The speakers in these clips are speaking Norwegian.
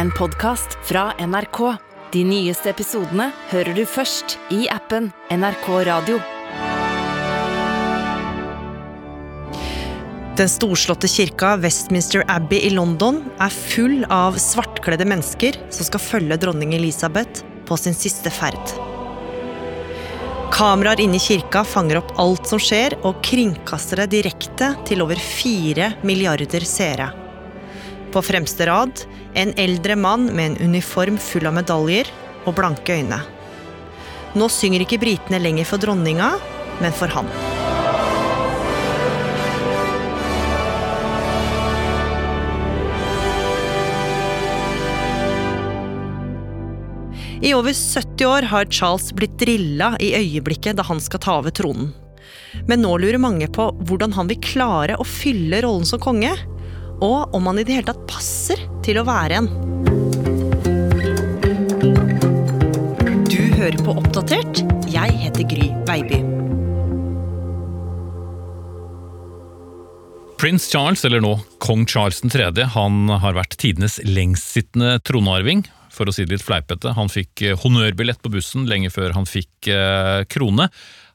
en podkast fra NRK. De nyeste episodene hører du først i appen NRK Radio. Den storslåtte kirka Westminster Abbey i London er full av svartkledde mennesker som skal følge dronning Elisabeth på sin siste ferd. Kameraer inne i kirka fanger opp alt som skjer, og kringkaster det direkte til over fire milliarder seere. På fremste rad en eldre mann med en uniform full av medaljer og blanke øyne. Nå synger ikke britene lenger for dronninga, men for han. I over 70 år har Charles blitt drilla i øyeblikket da han skal ta over tronen. Men nå lurer mange på hvordan han vil klare å fylle rollen som konge, og om han i det hele tatt passer til å være en. Du hører på Oppdatert. Jeg heter Gry Veiby. Prins Charles, eller nå kong Charles 3., han har vært tidenes lengstsittende tronarving. For å si det litt fleipete, han fikk eh, honnørbillett på bussen lenge før han fikk eh, krone.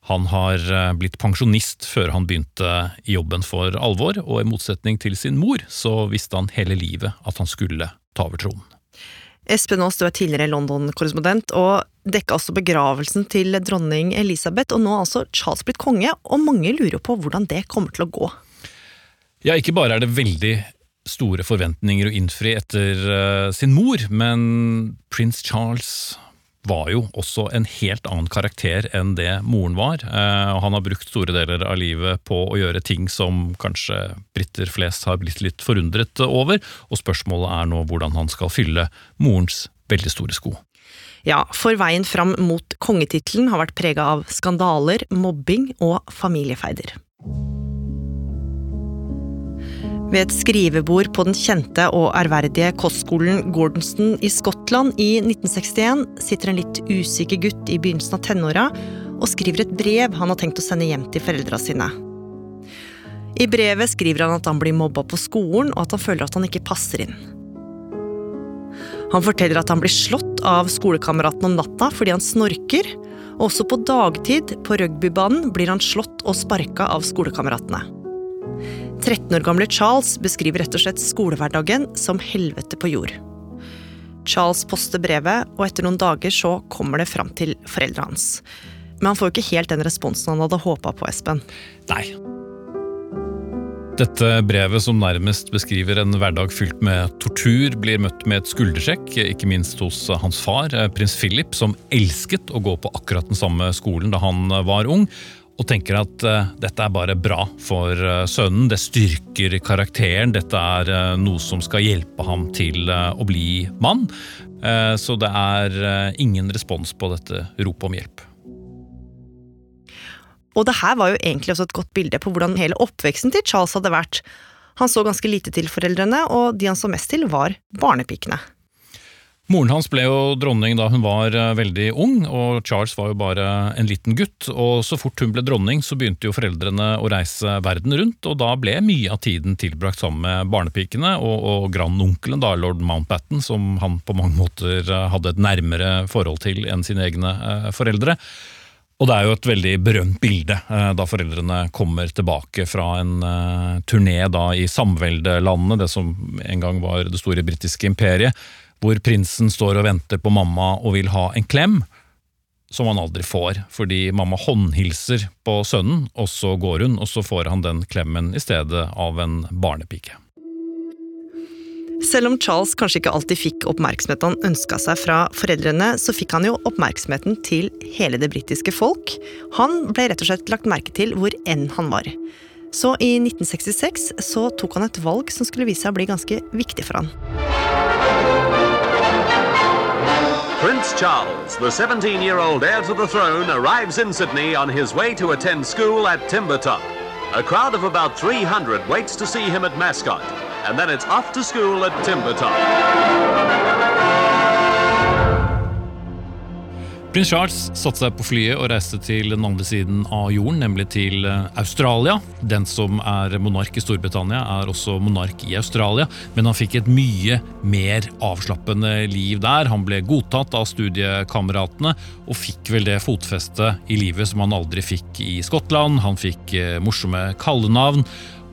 Han har eh, blitt pensjonist før han begynte i jobben for alvor, og i motsetning til sin mor, så visste han hele livet at han skulle ta over tronen. Espen Aas, du er tidligere London-korrespondent, og dekka også begravelsen til dronning Elisabeth, og nå er altså Charles blitt konge, og mange lurer på hvordan det kommer til å gå. Ja, ikke bare er det veldig store forventninger å innfri etter uh, sin mor, men prins Charles var jo også en helt annen karakter enn det moren var. og han har brukt store deler av livet på å gjøre ting som kanskje briter flest har blitt litt forundret over, og spørsmålet er nå hvordan han skal fylle morens veldig store sko. Ja, for veien fram mot kongetittelen har vært prega av skandaler, mobbing og familiefeider. Ved et skrivebord på den kjente og ærverdige kostskolen Gordonston i Skottland i 1961 sitter en litt usikker gutt i begynnelsen av tenåra og skriver et brev han har tenkt å sende hjem til foreldra sine. I brevet skriver han at han blir mobba på skolen, og at han føler at han ikke passer inn. Han forteller at han blir slått av skolekameraten om natta fordi han snorker, og også på dagtid på rugbybanen blir han slått og sparka av skolekameratene. 13 år gamle Charles beskriver rett og slett skolehverdagen som helvete på jord. Charles poster brevet, og etter noen dager så kommer det fram til foreldra hans. Men han får jo ikke helt den responsen han hadde håpa på, Espen. Nei. Dette brevet, som nærmest beskriver en hverdag fylt med tortur, blir møtt med et skuldersjekk, ikke minst hos hans far, prins Philip, som elsket å gå på akkurat den samme skolen da han var ung, og tenker at uh, dette er bare bra for uh, sønnen. Det styrker karakteren. Dette er uh, noe som skal hjelpe ham til å bli mann. så det er ingen respons på dette ropet om hjelp. Og det her var jo egentlig også et godt bilde på hvordan hele oppveksten til Charles hadde vært. Han så ganske lite til foreldrene, og de han så mest til, var barnepikene. Moren hans ble jo dronning da hun var eh, veldig ung, og Charles var jo bare en liten gutt. og Så fort hun ble dronning, så begynte jo foreldrene å reise verden rundt, og da ble mye av tiden tilbrakt sammen med barnepikene og, og grandonkelen, da, lord Mountbatten, som han på mange måter eh, hadde et nærmere forhold til enn sine egne eh, foreldre. Og det er jo et veldig berømt bilde da foreldrene kommer tilbake fra en turné da i samveldelandet, det som en gang var det store britiske imperiet hvor prinsen står og venter på mamma og vil ha en klem, som han aldri får, fordi mamma håndhilser på sønnen, og så går hun, og så får han den klemmen i stedet av en barnepike. Selv om Charles kanskje ikke alltid fikk oppmerksomheten han ønska seg fra foreldrene, så fikk han jo oppmerksomheten til hele det britiske folk. Han ble rett og slett lagt merke til hvor enn han var. Så i 1966 så tok han et valg som skulle vise seg å bli ganske viktig for han. Prince Charles, the 17 year old heir to the throne, arrives in Sydney on his way to attend school at Timbertop. A crowd of about 300 waits to see him at Mascot, and then it's off to school at Timbertop. Prins Charles satte seg på flyet og reiste til den andre siden av jorden, nemlig til eh, Australia. Den som er monark i Storbritannia, er også monark i Australia, men han fikk et mye mer avslappende liv der. Han ble godtatt av studiekameratene og fikk vel det fotfestet i livet som han aldri fikk i Skottland. Han fikk eh, morsomme kallenavn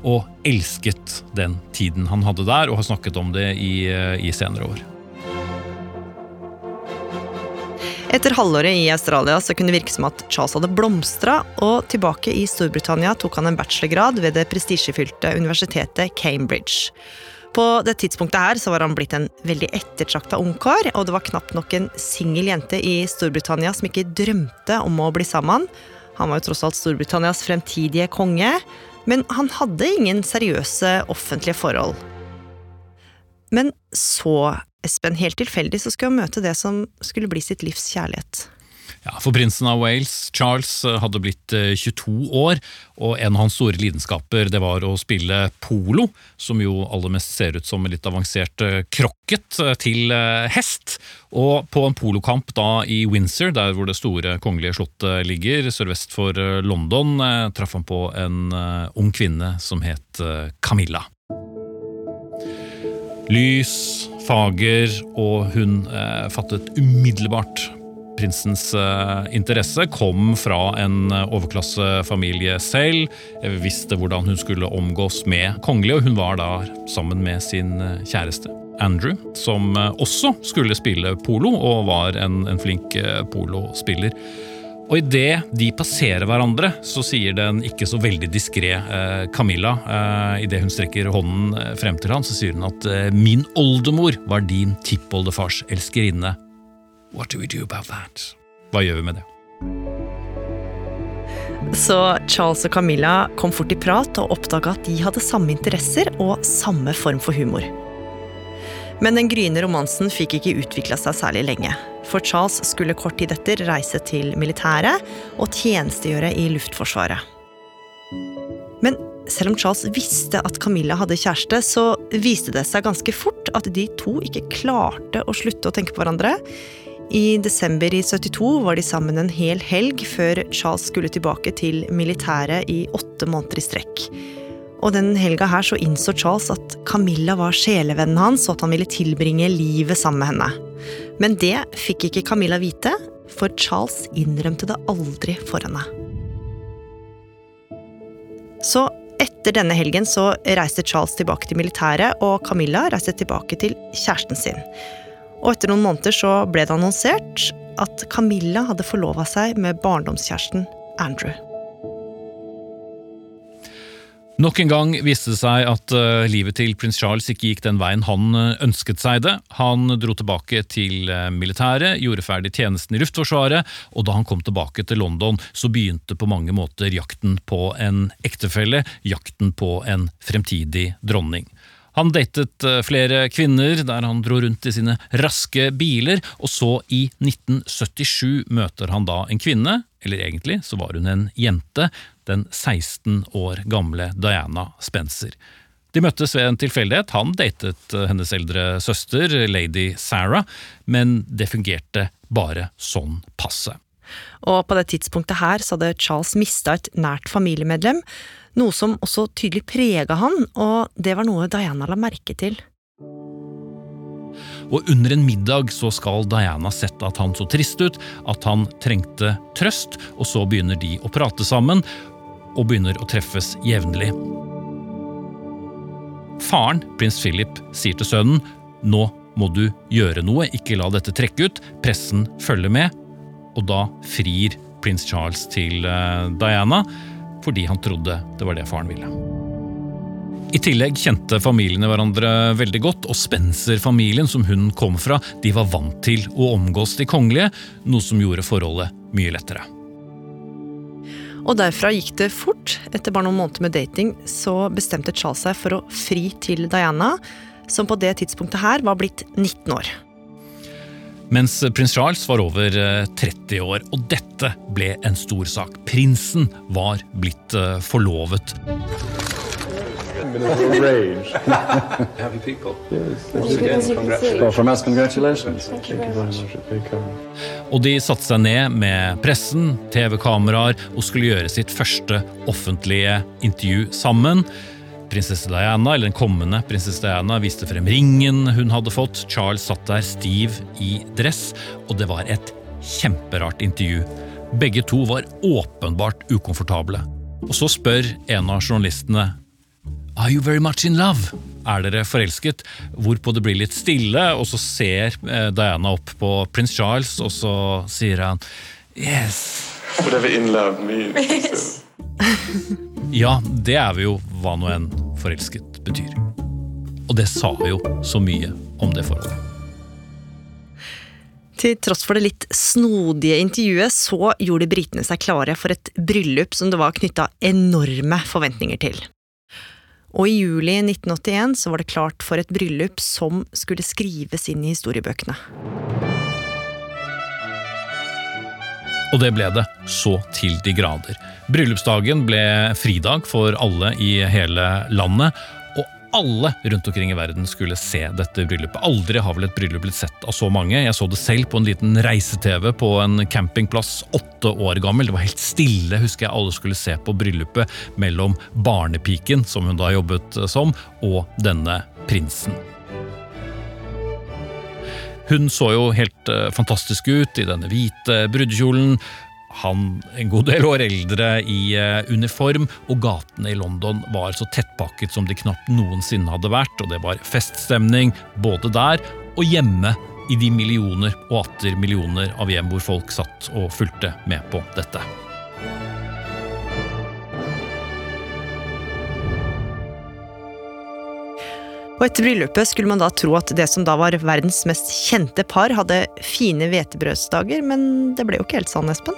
og elsket den tiden han hadde der, og har snakket om det i, eh, i senere år. Etter halvåret i Australia så kunne det virke som at Charles hadde blomstra, og tilbake i Storbritannia tok han en bachelorgrad ved det prestisjefylte universitetet Cambridge. På det tidspunktet her så var han blitt en veldig ettertrakta ungkar, og det var knapt nok en singel jente i Storbritannia som ikke drømte om å bli sammen. Han var jo tross alt Storbritannias fremtidige konge, men han hadde ingen seriøse offentlige forhold. Men så Espen, helt tilfeldig så skulle han møte det som skulle bli sitt livs kjærlighet. Ja, for prinsen av Wales, Charles, eh, hadde blitt 22 eh, år, og en av hans store lidenskaper det var å spille polo, som jo aller mest ser ut som en litt avansert krokket eh, til hest. Og på en polokamp da i Windsor, der hvor det store kongelige slottet ligger, sørvest for London, traff han på en ung kvinne som het Camilla. Lys, fager, og hun eh, fattet umiddelbart prinsens eh, interesse. Kom fra en eh, overklassefamilie selv, eh, visste hvordan hun skulle omgås med kongelige, og hun var da sammen med sin kjæreste. Andrew, som også skulle spille polo, og var en, en flink polospiller. Og idet de passerer hverandre, så sier den ikke så veldig diskré eh, Camilla eh, Idet hun strekker hånden eh, frem til han, så sier hun at eh, 'min oldemor var din tippoldefars elskerinne'. What do we do about that? Hva gjør vi med det? Så Charles og Camilla kom fort i prat og oppdaga at de hadde samme interesser og samme form for humor. Men den gryende romansen fikk ikke utvikla seg særlig lenge. For Charles skulle kort tid etter reise til militæret og tjenestegjøre i Luftforsvaret. Men selv om Charles visste at Camilla hadde kjæreste, så viste det seg ganske fort at de to ikke klarte å slutte å tenke på hverandre. I desember i 72 var de sammen en hel helg før Charles skulle tilbake til militæret i åtte måneder i strekk. Og den helga her så innså Charles at Camilla var sjelevennen hans, og at han ville tilbringe livet sammen med henne. Men det fikk ikke Camilla vite, for Charles innrømte det aldri for henne. Så etter denne helgen så reiste Charles tilbake til militæret, og Camilla reiste tilbake til kjæresten sin. Og etter noen måneder så ble det annonsert at Camilla hadde forlova seg med barndomskjæresten Andrew. Nok en gang viste det seg at uh, livet til prins Charles ikke gikk den veien han uh, ønsket seg det. Han dro tilbake til uh, militæret, gjorde ferdig tjenesten i Luftforsvaret, og da han kom tilbake til London, så begynte på mange måter jakten på en ektefelle, jakten på en fremtidig dronning. Han datet flere kvinner der han dro rundt i sine raske biler, og så i 1977 møter han da en kvinne, eller egentlig så var hun en jente, den 16 år gamle Diana Spencer. De møttes ved en tilfeldighet. Han datet eh, hennes eldre søster, lady Sarah, men det fungerte bare sånn passe. Og på det tidspunktet her så hadde Charles mista et nært familiemedlem, noe som også tydelig prega han, og det var noe Diana la merke til. Og under en middag så skal Diana sette at han så trist ut, at han trengte trøst, og så begynner de å prate sammen, og begynner å treffes jevnlig. Faren, prins Philip, sier til sønnen nå må du gjøre noe, ikke la dette trekke ut, pressen følger med, og da frir prins Charles til eh, Diana fordi han trodde det var det faren ville. I tillegg kjente familiene hverandre veldig godt, og Spencer-familien som hun kom fra, de var vant til å omgås de kongelige, noe som gjorde forholdet mye lettere. Og derfra gikk det fort. Etter bare noen måneder med dating så bestemte Charles seg for å fri til Diana, som på det tidspunktet her var blitt 19 år. Mens prins Charles var over 30 eh, år, og dette ble en stor sak. Prinsen var blitt eh, forlovet. Minutes of rage. Happy people. Yes. Once again, us, congratulations. Thank you very much. Thank you. Og de satte seg ned med pressen, TV-kameraer og skulle gjøre sitt første offentlige intervju sammen. Prinsesse Diana, eller den kommende prinsesse Diana, viste frem ringen hun hadde fått. Charles satt der stiv i dress, og det var et kjemperart intervju. Begge to var åpenbart ukomfortable. Og så spør en av journalistene Are you very much in love? Er dere forelsket? Hvorpå det blir litt stille, og så ser eh, Diana opp på prins Charles, og så sier han Yes. Whatever in love means. Ja, det er vi jo hva nå enn forelsket betyr. Og det sa jo så mye om det forholdet. Til tross for det litt snodige intervjuet, så gjorde britene seg klare for et bryllup som det var knytta enorme forventninger til. Og i juli 1981 så var det klart for et bryllup som skulle skrives inn i historiebøkene. Og det ble det, så til de grader. Bryllupsdagen ble fridag for alle i hele landet, alle rundt omkring i verden skulle se dette bryllupet. Aldri har vel et bryllup blitt sett av så mange. Jeg så det selv på en liten reise-TV på en campingplass, åtte år gammel. Det var helt stille, husker jeg alle skulle se på bryllupet mellom barnepiken, som hun da jobbet som, og denne prinsen. Hun så jo helt eh, fantastisk ut i denne hvite brudekjolen. Han en god del år eldre i eh, uniform, og gatene i London var så tettpakket som de knapt noensinne hadde vært, og det var feststemning både der og hjemme i de millioner og atter millioner av hjem hvor folk satt og fulgte med på dette. Og etter bryllupet skulle man da tro at det som da var verdens mest kjente par, hadde fine hvetebrødsdager, men det ble jo ikke helt sånn, Espen.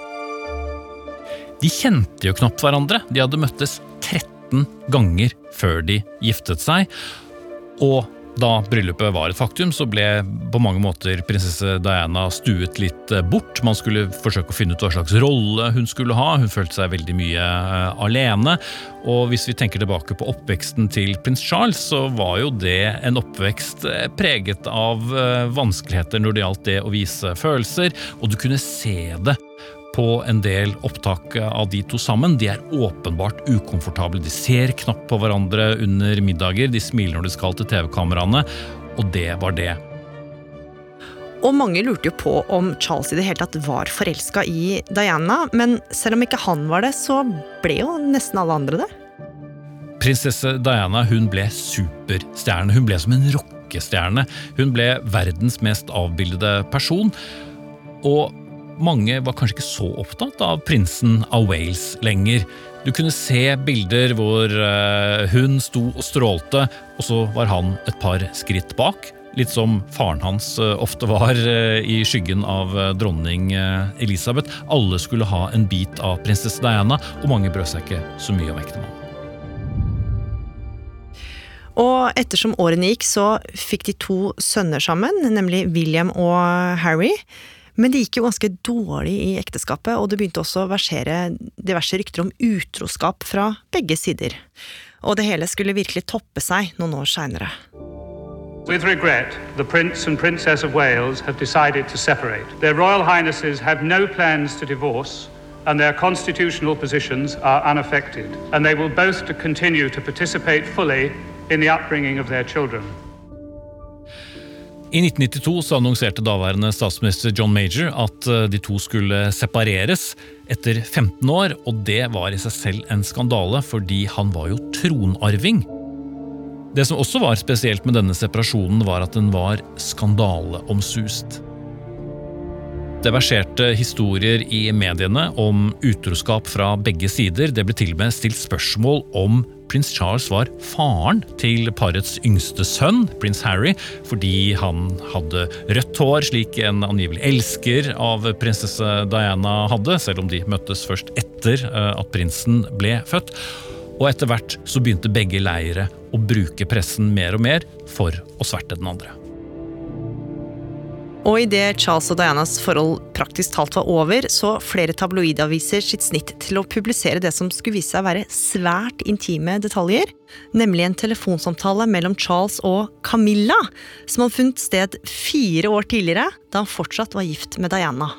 De kjente jo knapt hverandre. De hadde møttes 13 ganger før de giftet seg. Og da bryllupet var et faktum, så ble på mange måter prinsesse Diana stuet litt eh, bort. Man skulle forsøke å finne ut hva slags rolle hun skulle ha. Hun følte seg veldig mye eh, alene. Og hvis vi tenker tilbake på oppveksten til prins Charles, så var jo det en oppvekst eh, preget av vanskeligheter når det gjaldt det å vise følelser, og du kunne se det på en del opptak av de to sammen. De er åpenbart ukomfortable. De ser knapt på hverandre under middager. De smiler når de skal til TV-kameraene, og det var det. Og mange lurte jo på om Charles i det hele tatt var forelska i Diana, men selv om ikke han var det, så ble jo nesten alle andre det. Prinsesse Diana hun ble superstjerne. Hun ble som en rockestjerne. Hun ble verdens mest avbildede person. Og mange var kanskje ikke så opptatt av prinsen av Wales lenger. Du kunne se bilder hvor eh, hun sto og strålte, og så var han et par skritt bak. Litt som faren hans eh, ofte var eh, i skyggen av dronning Elisabeth. Alle skulle ha en bit av prinsesse Diana, og mange brød seg ikke så mye om ektemannen. Og ettersom årene gikk, så fikk de to sønner sammen, nemlig William og Harry. Men det gikk jo ganske dårlig i ekteskapet, og det begynte også å versere diverse rykter om utroskap fra begge sider. Og det hele skulle virkelig toppe seg noen år seinere. With regret, the Prince and Princess of Wales have decided to separate. Their Royal Highnesses have no plans to divorce, and their constitutional positions are unaffected. And they will both to continue to participate fully in the upbringing of their children. I 1992 så annonserte daværende statsminister John Major at eh, de to skulle separeres etter 15 år, og det var i seg selv en skandale, fordi han var jo tronarving. Det som også var spesielt med denne separasjonen, var at den var skandaleomsust. Det verserte historier i mediene om utroskap fra begge sider. Det ble til og med stilt spørsmål om prins Charles var faren til parets yngste sønn, prins Harry, fordi han hadde rødt hår, slik en angivelig elsker av prinsesse Diana hadde, selv om de møttes først etter eh, at prinsen ble født. Og etter hvert så begynte begge leire å bruke pressen mer og mer for å sverte den andre. Og idet Charles og Dianas forhold praktisk talt var over, så flere tabloidaviser sitt snitt til å publisere det som skulle vise seg å være svært intime detaljer, nemlig en telefonsamtale mellom Charles og Camilla, som hadde funnet sted fire år tidligere, da han fortsatt var gift med Diana.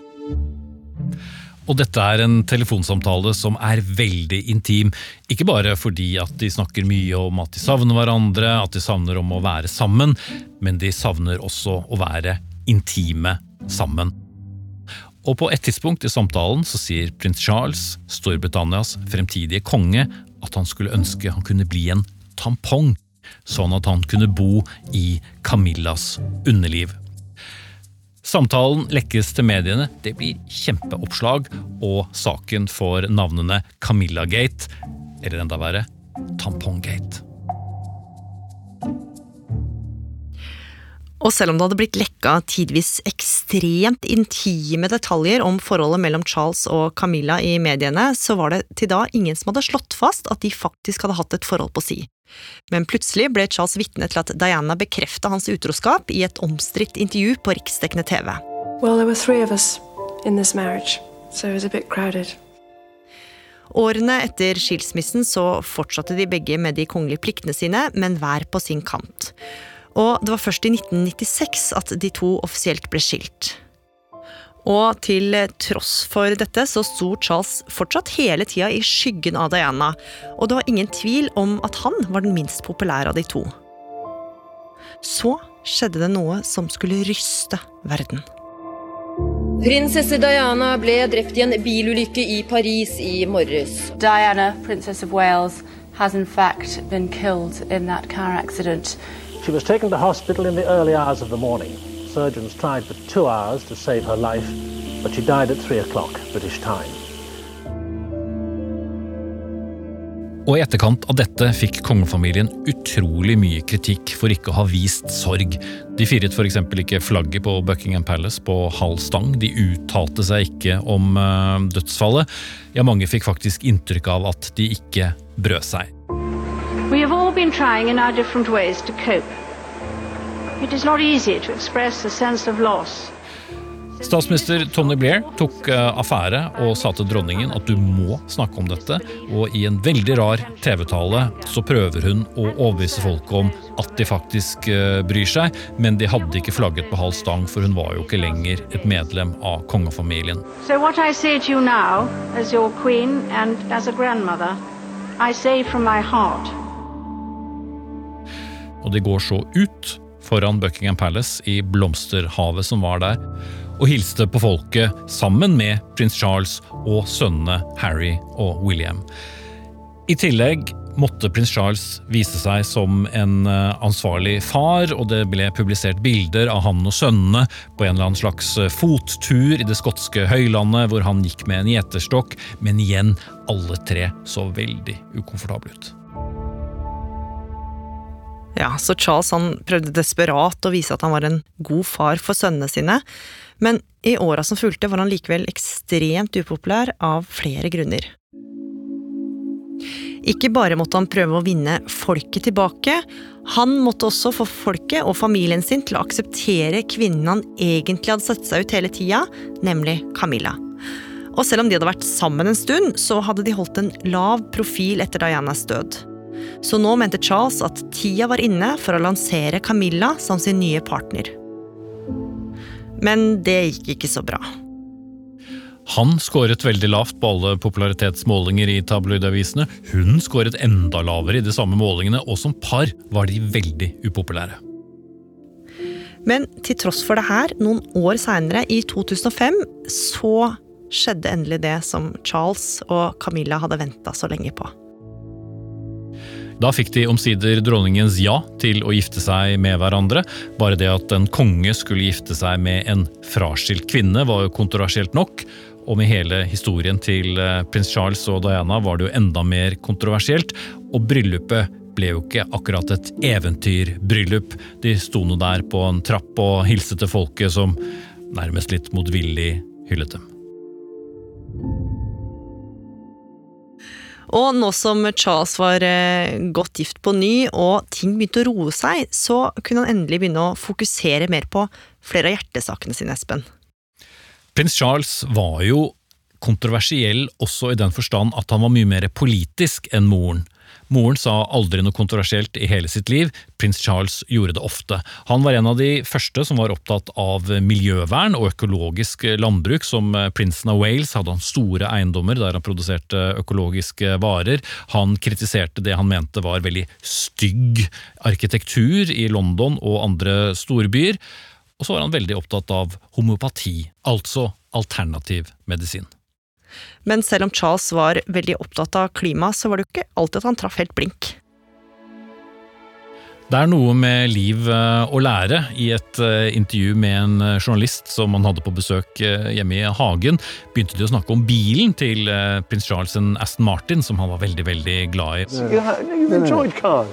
Og dette er en telefonsamtale som er veldig intim. Ikke bare fordi at de snakker mye om at de savner hverandre, at de savner om å være sammen, men de savner også å være intime sammen. Og på et tidspunkt i samtalen så sier prins Charles, Storbritannias fremtidige konge, at han skulle ønske han kunne bli en tampong, sånn at han kunne bo i Camillas underliv. Samtalen lekkes til mediene, det blir kjempeoppslag, og saken får navnene Camilla Gate, eller enda verre, Tamponggate. Og selv om det hadde blitt lekka tidvis ekstremt intime detaljer om forholdet mellom Charles og Camilla i mediene, så var det til da ingen som hadde slått fast at de faktisk hadde hatt et forhold på si. Men plutselig ble Charles vitne til at Diana bekrefta hans utroskap i et omstridt intervju på riksdekkende TV. Well, there were three of us in this marriage, so it was a bit crowded. Årene etter skilsmissen så fortsatte de begge med de kongelige pliktene sine, men hver på sin kant. Og det var først i 1996 at de to offisielt ble skilt. Og til tross for dette så sto Charles fortsatt hele tida i skyggen av Diana, og det var ingen tvil om at han var den minst populære av de to. Så skjedde det noe som skulle ryste verden. Prinsesse Diana ble drept i en bilulykke i Paris i morges. Diana, prinsesse av Wales, has in fact been killed in that car accident. She was taken to hospital in the early hours of the morning. Surgeons tried for two hours to save her life, but she died at three o'clock British time. Og i etterkant av dette fikk kongefamilien utrolig mye kritikk for ikke å ha vist sorg. De firet f.eks. ikke flagget på Buckingham Palace på halv stang, de uttalte seg ikke om uh, dødsfallet. Ja, mange fikk faktisk inntrykk av at de ikke brød seg. We have all been trying in our different ways to cope. It is not easy to express a sense of loss. Statsminister Tony Blair tok uh, affære og sa til dronningen at du må snakke om dette, og i en veldig rar TV-tale så prøver hun å overbevise folk om at de faktisk uh, bryr seg, men de hadde ikke flagget på halv stang, for hun var jo ikke lenger et medlem av kongefamilien. So what I say to you now, as your queen and as a grandmother, I say from my heart. Og de går så ut foran Buckingham Palace i blomsterhavet som var der, og hilste på folket sammen med prins Charles og sønnene Harry og William. I tillegg måtte prins Charles vise seg som en eh, ansvarlig far, og det ble publisert bilder av han og sønnene på en eller annen slags eh, fottur i det skotske høylandet, hvor han gikk med en gjeterstokk, men igjen, alle tre så veldig ukomfortable ut. Ja, så Charles han prøvde desperat å vise at han var en god far for sønnene sine, men i åra som fulgte var han likevel ekstremt upopulær av flere grunner. Ikke bare måtte han prøve å vinne folket tilbake, han måtte også få folket og familien sin til å akseptere kvinnen han egentlig hadde sett seg ut hele tida, nemlig Camilla. Og selv om de hadde vært sammen en stund, så hadde de holdt en lav profil etter Dianas død. Så nå mente Charles at tida var inne for å lansere Camilla som sin nye partner. Men det gikk ikke så bra. Han skåret veldig lavt på alle popularitetsmålinger i tabloidavisene. Hun skåret enda lavere i de samme målingene, og som par var de veldig upopulære. Men til tross for det her, noen år seinere, i 2005, så skjedde endelig det som Charles og Camilla hadde venta så lenge på. Da fikk de omsider dronningens ja til å gifte seg med hverandre. Bare det at en konge skulle gifte seg med en fraskilt kvinne var jo kontroversielt nok. Og med hele historien til eh, prins Charles og Diana var det jo enda mer kontroversielt. Og bryllupet ble jo ikke akkurat et eventyrbryllup. De sto nå der på en trapp og hilste til folket som nærmest litt motvillig hyllet dem. Og nå som Charles var eh, godt gift på ny, og ting begynte å roe seg, så kunne han endelig begynne å fokusere mer på flere av hjertesakene sine, Espen. Prins Charles var jo kontroversiell også i den forstand at han var mye mer politisk enn moren. Moren sa aldri noe kontroversielt i hele sitt liv, prins Charles gjorde det ofte. Han var en av de første som var opptatt av miljøvern og økologisk landbruk. Som prinsen av Wales hadde han store eiendommer der han produserte økologiske varer. Han kritiserte det han mente var veldig stygg arkitektur i London og andre storbyer. Og så var han veldig opptatt av homopati, altså alternativ medisin. Men selv om Charles var veldig opptatt av klima, så var det jo ikke alltid at han traff helt blink. Det er noe med liv eh, å lære. I et eh, intervju med en eh, journalist som han hadde på besøk hjemme i hagen, begynte de å snakke om bilen til prins Charles, en Aston Martin, som han var veldig veldig glad i.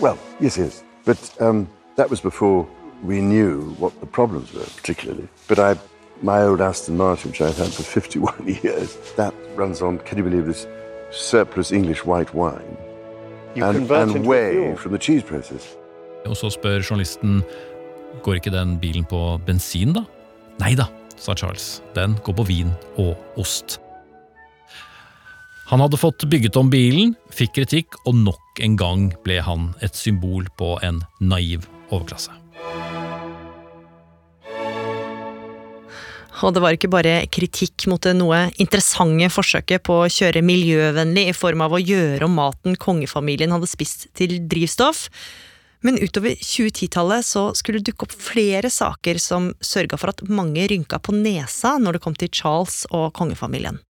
Well, yes, yes. But um, that was before we knew what the problems were, particularly. But I my old Aston Martin, which I've had for 51 years, that runs on, can you believe this, surplus English white wine. You and, and whey from the cheese process. Og så spør journalisten går ikke den bilen på bensin, da? Nei da, sa Charles, den går på vin og ost. Han hadde fått bygget om bilen, fikk kritikk, og nok en gang ble han et symbol på en naiv overklasse. Og det var ikke bare kritikk mot det noe interessante forsøket på å kjøre miljøvennlig i form av å gjøre om maten kongefamilien hadde spist til drivstoff. Men utover 2010-tallet så skulle det dukke opp flere saker som sørga for at mange rynka på nesa når det kom til Charles og kongefamilien.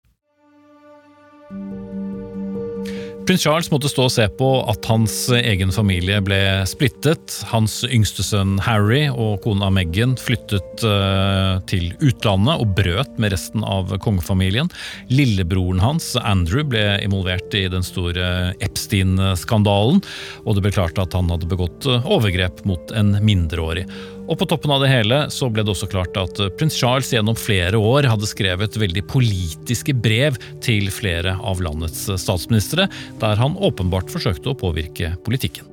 Prins Charles måtte stå og se på at hans egen familie ble splittet. Hans yngste sønn Harry og kona Meghan flyttet uh, til utlandet og brøt med resten av kongefamilien. Lillebroren hans, Andrew, ble involvert i den store Epstein-skandalen, og det ble klart at han hadde begått overgrep mot en mindreårig. Og på toppen av det hele så ble det også klart at eh, prins Charles gjennom flere år hadde skrevet veldig politiske brev til flere av landets eh, statsministre, der han åpenbart forsøkte å påvirke politikken.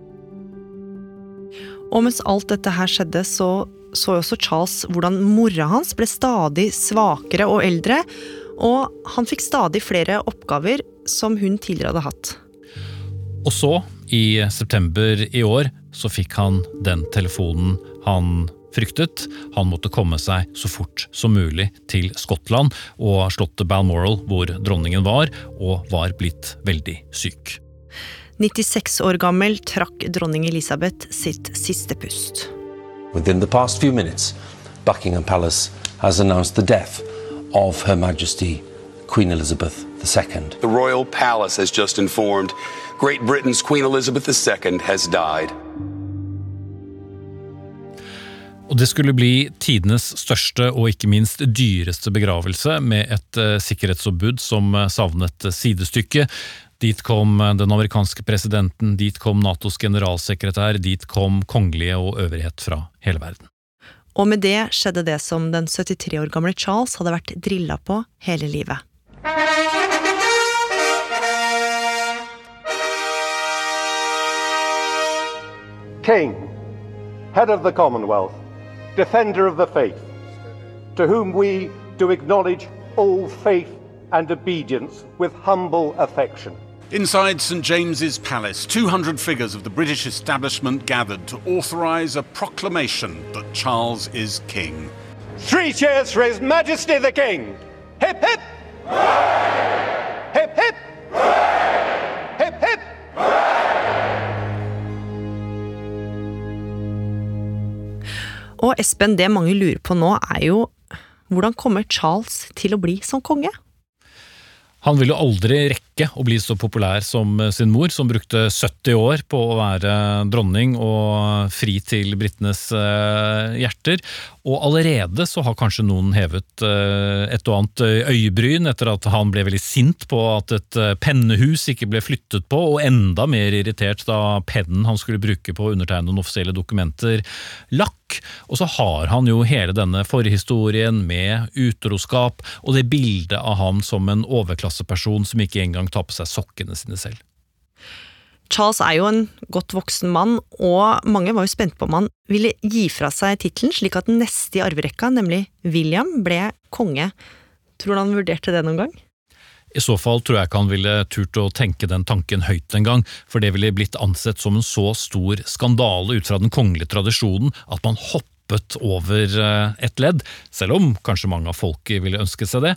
Og mens alt dette her skjedde, så så også Charles hvordan mora hans ble stadig svakere og eldre, og han fikk stadig flere oppgaver som hun tidligere hadde hatt. Og så, i september i år, så fikk han den telefonen han fryktet. Han måtte komme seg så fort som mulig til Skottland og slottet Balmoral, hvor dronningen var, og var blitt veldig syk. 96 år gammel trakk dronning Elisabeth sitt siste pust. Within the past few minutes, Buckingham Palace has announced the death of Her Majesty Queen Elizabeth II. The royal palace has just informed Great Britain's Queen Elizabeth II has died. Og det skulle bli tidenes største og ikke minst dyreste begravelse, med et uh, sikkerhetsoppbud som uh, savnet sidestykke. Dit kom uh, den amerikanske presidenten, dit kom Natos generalsekretær, dit kom kongelige og øvrighet fra hele verden. Og med det skjedde det som den 73 år gamle Charles hadde vært drilla på hele livet. King, head of the Commonwealth. defender of the faith, to whom we do acknowledge all faith and obedience with humble affection. Inside St James's Palace, 200 figures of the British establishment gathered to authorise a proclamation that Charles is king. Three cheers for His Majesty the King! Hip hip! Hooray! Hip hip! Hooray! Hip hip! Og Espen, det mange lurer på nå, er jo hvordan kommer Charles til å bli som konge? Han vil jo aldri rekke å bli så populær som sin mor, som brukte 70 år på å være dronning og fri til britenes eh, hjerter. Og allerede så har kanskje noen hevet eh, et og annet øyebryn etter at han ble veldig sint på at et eh, pennehus ikke ble flyttet på, og enda mer irritert da pennen han skulle bruke på å undertegne noen offisielle dokumenter, lakk. Og så har han jo hele denne forhistorien med utroskap og det bildet av ham som en overklasseperson som ikke engang tar på seg sokkene sine selv. Charles er jo en godt voksen mann, og mange var jo spent på om han ville gi fra seg tittelen, slik at den neste i arverekka, nemlig William, ble konge. Tror du han vurderte det noen gang? I så fall tror jeg ikke han ville turt å tenke den tanken høyt en gang, for det ville blitt ansett som en så stor skandale ut fra den kongelige tradisjonen at man hoppet over eh, et ledd, selv om kanskje mange av folket ville ønske seg det.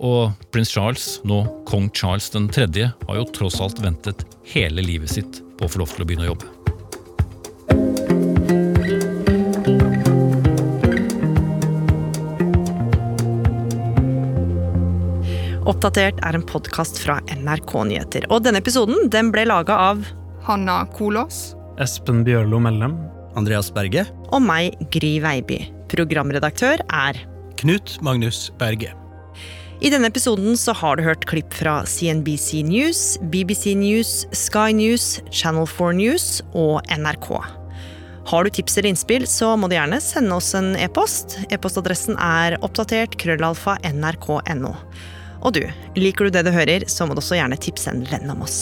Og prins Charles, nå kong Charles 3., har jo tross alt ventet hele livet sitt på å få lov til å begynne å jobbe. Oppdatert er en podkast fra NRK Nyheter. Og denne episoden den ble laga av Hanna Kolås. Espen Bjørlo Mellem. Andreas Berge. Og meg, Gry Veiby. Programredaktør er Knut Magnus Berge. I denne episoden så har du hørt klipp fra CNBC News, BBC News, Sky News, Channel 4 News og NRK. Har du tips eller innspill, så må du gjerne sende oss en e-post. E-postadressen er oppdatert krøllalfa nrk.no. Og du, liker du det du hører, så må du også gjerne tipse en venn om oss.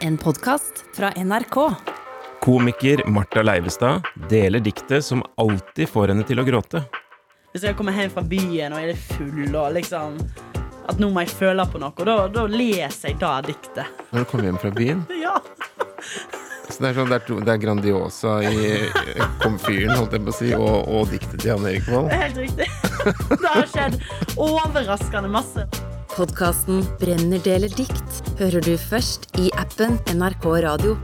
En podkast fra NRK. Komiker Marta Leivestad deler diktet som alltid får henne til å gråte. Hvis jeg kommer hjem fra byen og er litt full og liksom At nå må jeg føle på noe, da, da leser jeg da diktet. Når du kommer hjem fra byen? Ja. Så det er, sånn, det er, det er Grandiosa i komfyren, holdt jeg på å si, og, og diktet til Jan Erik Vold. Helt riktig. Det har skjedd overraskende masse. Podkasten Brenner deler dikt hører du først i appen NRK Radio.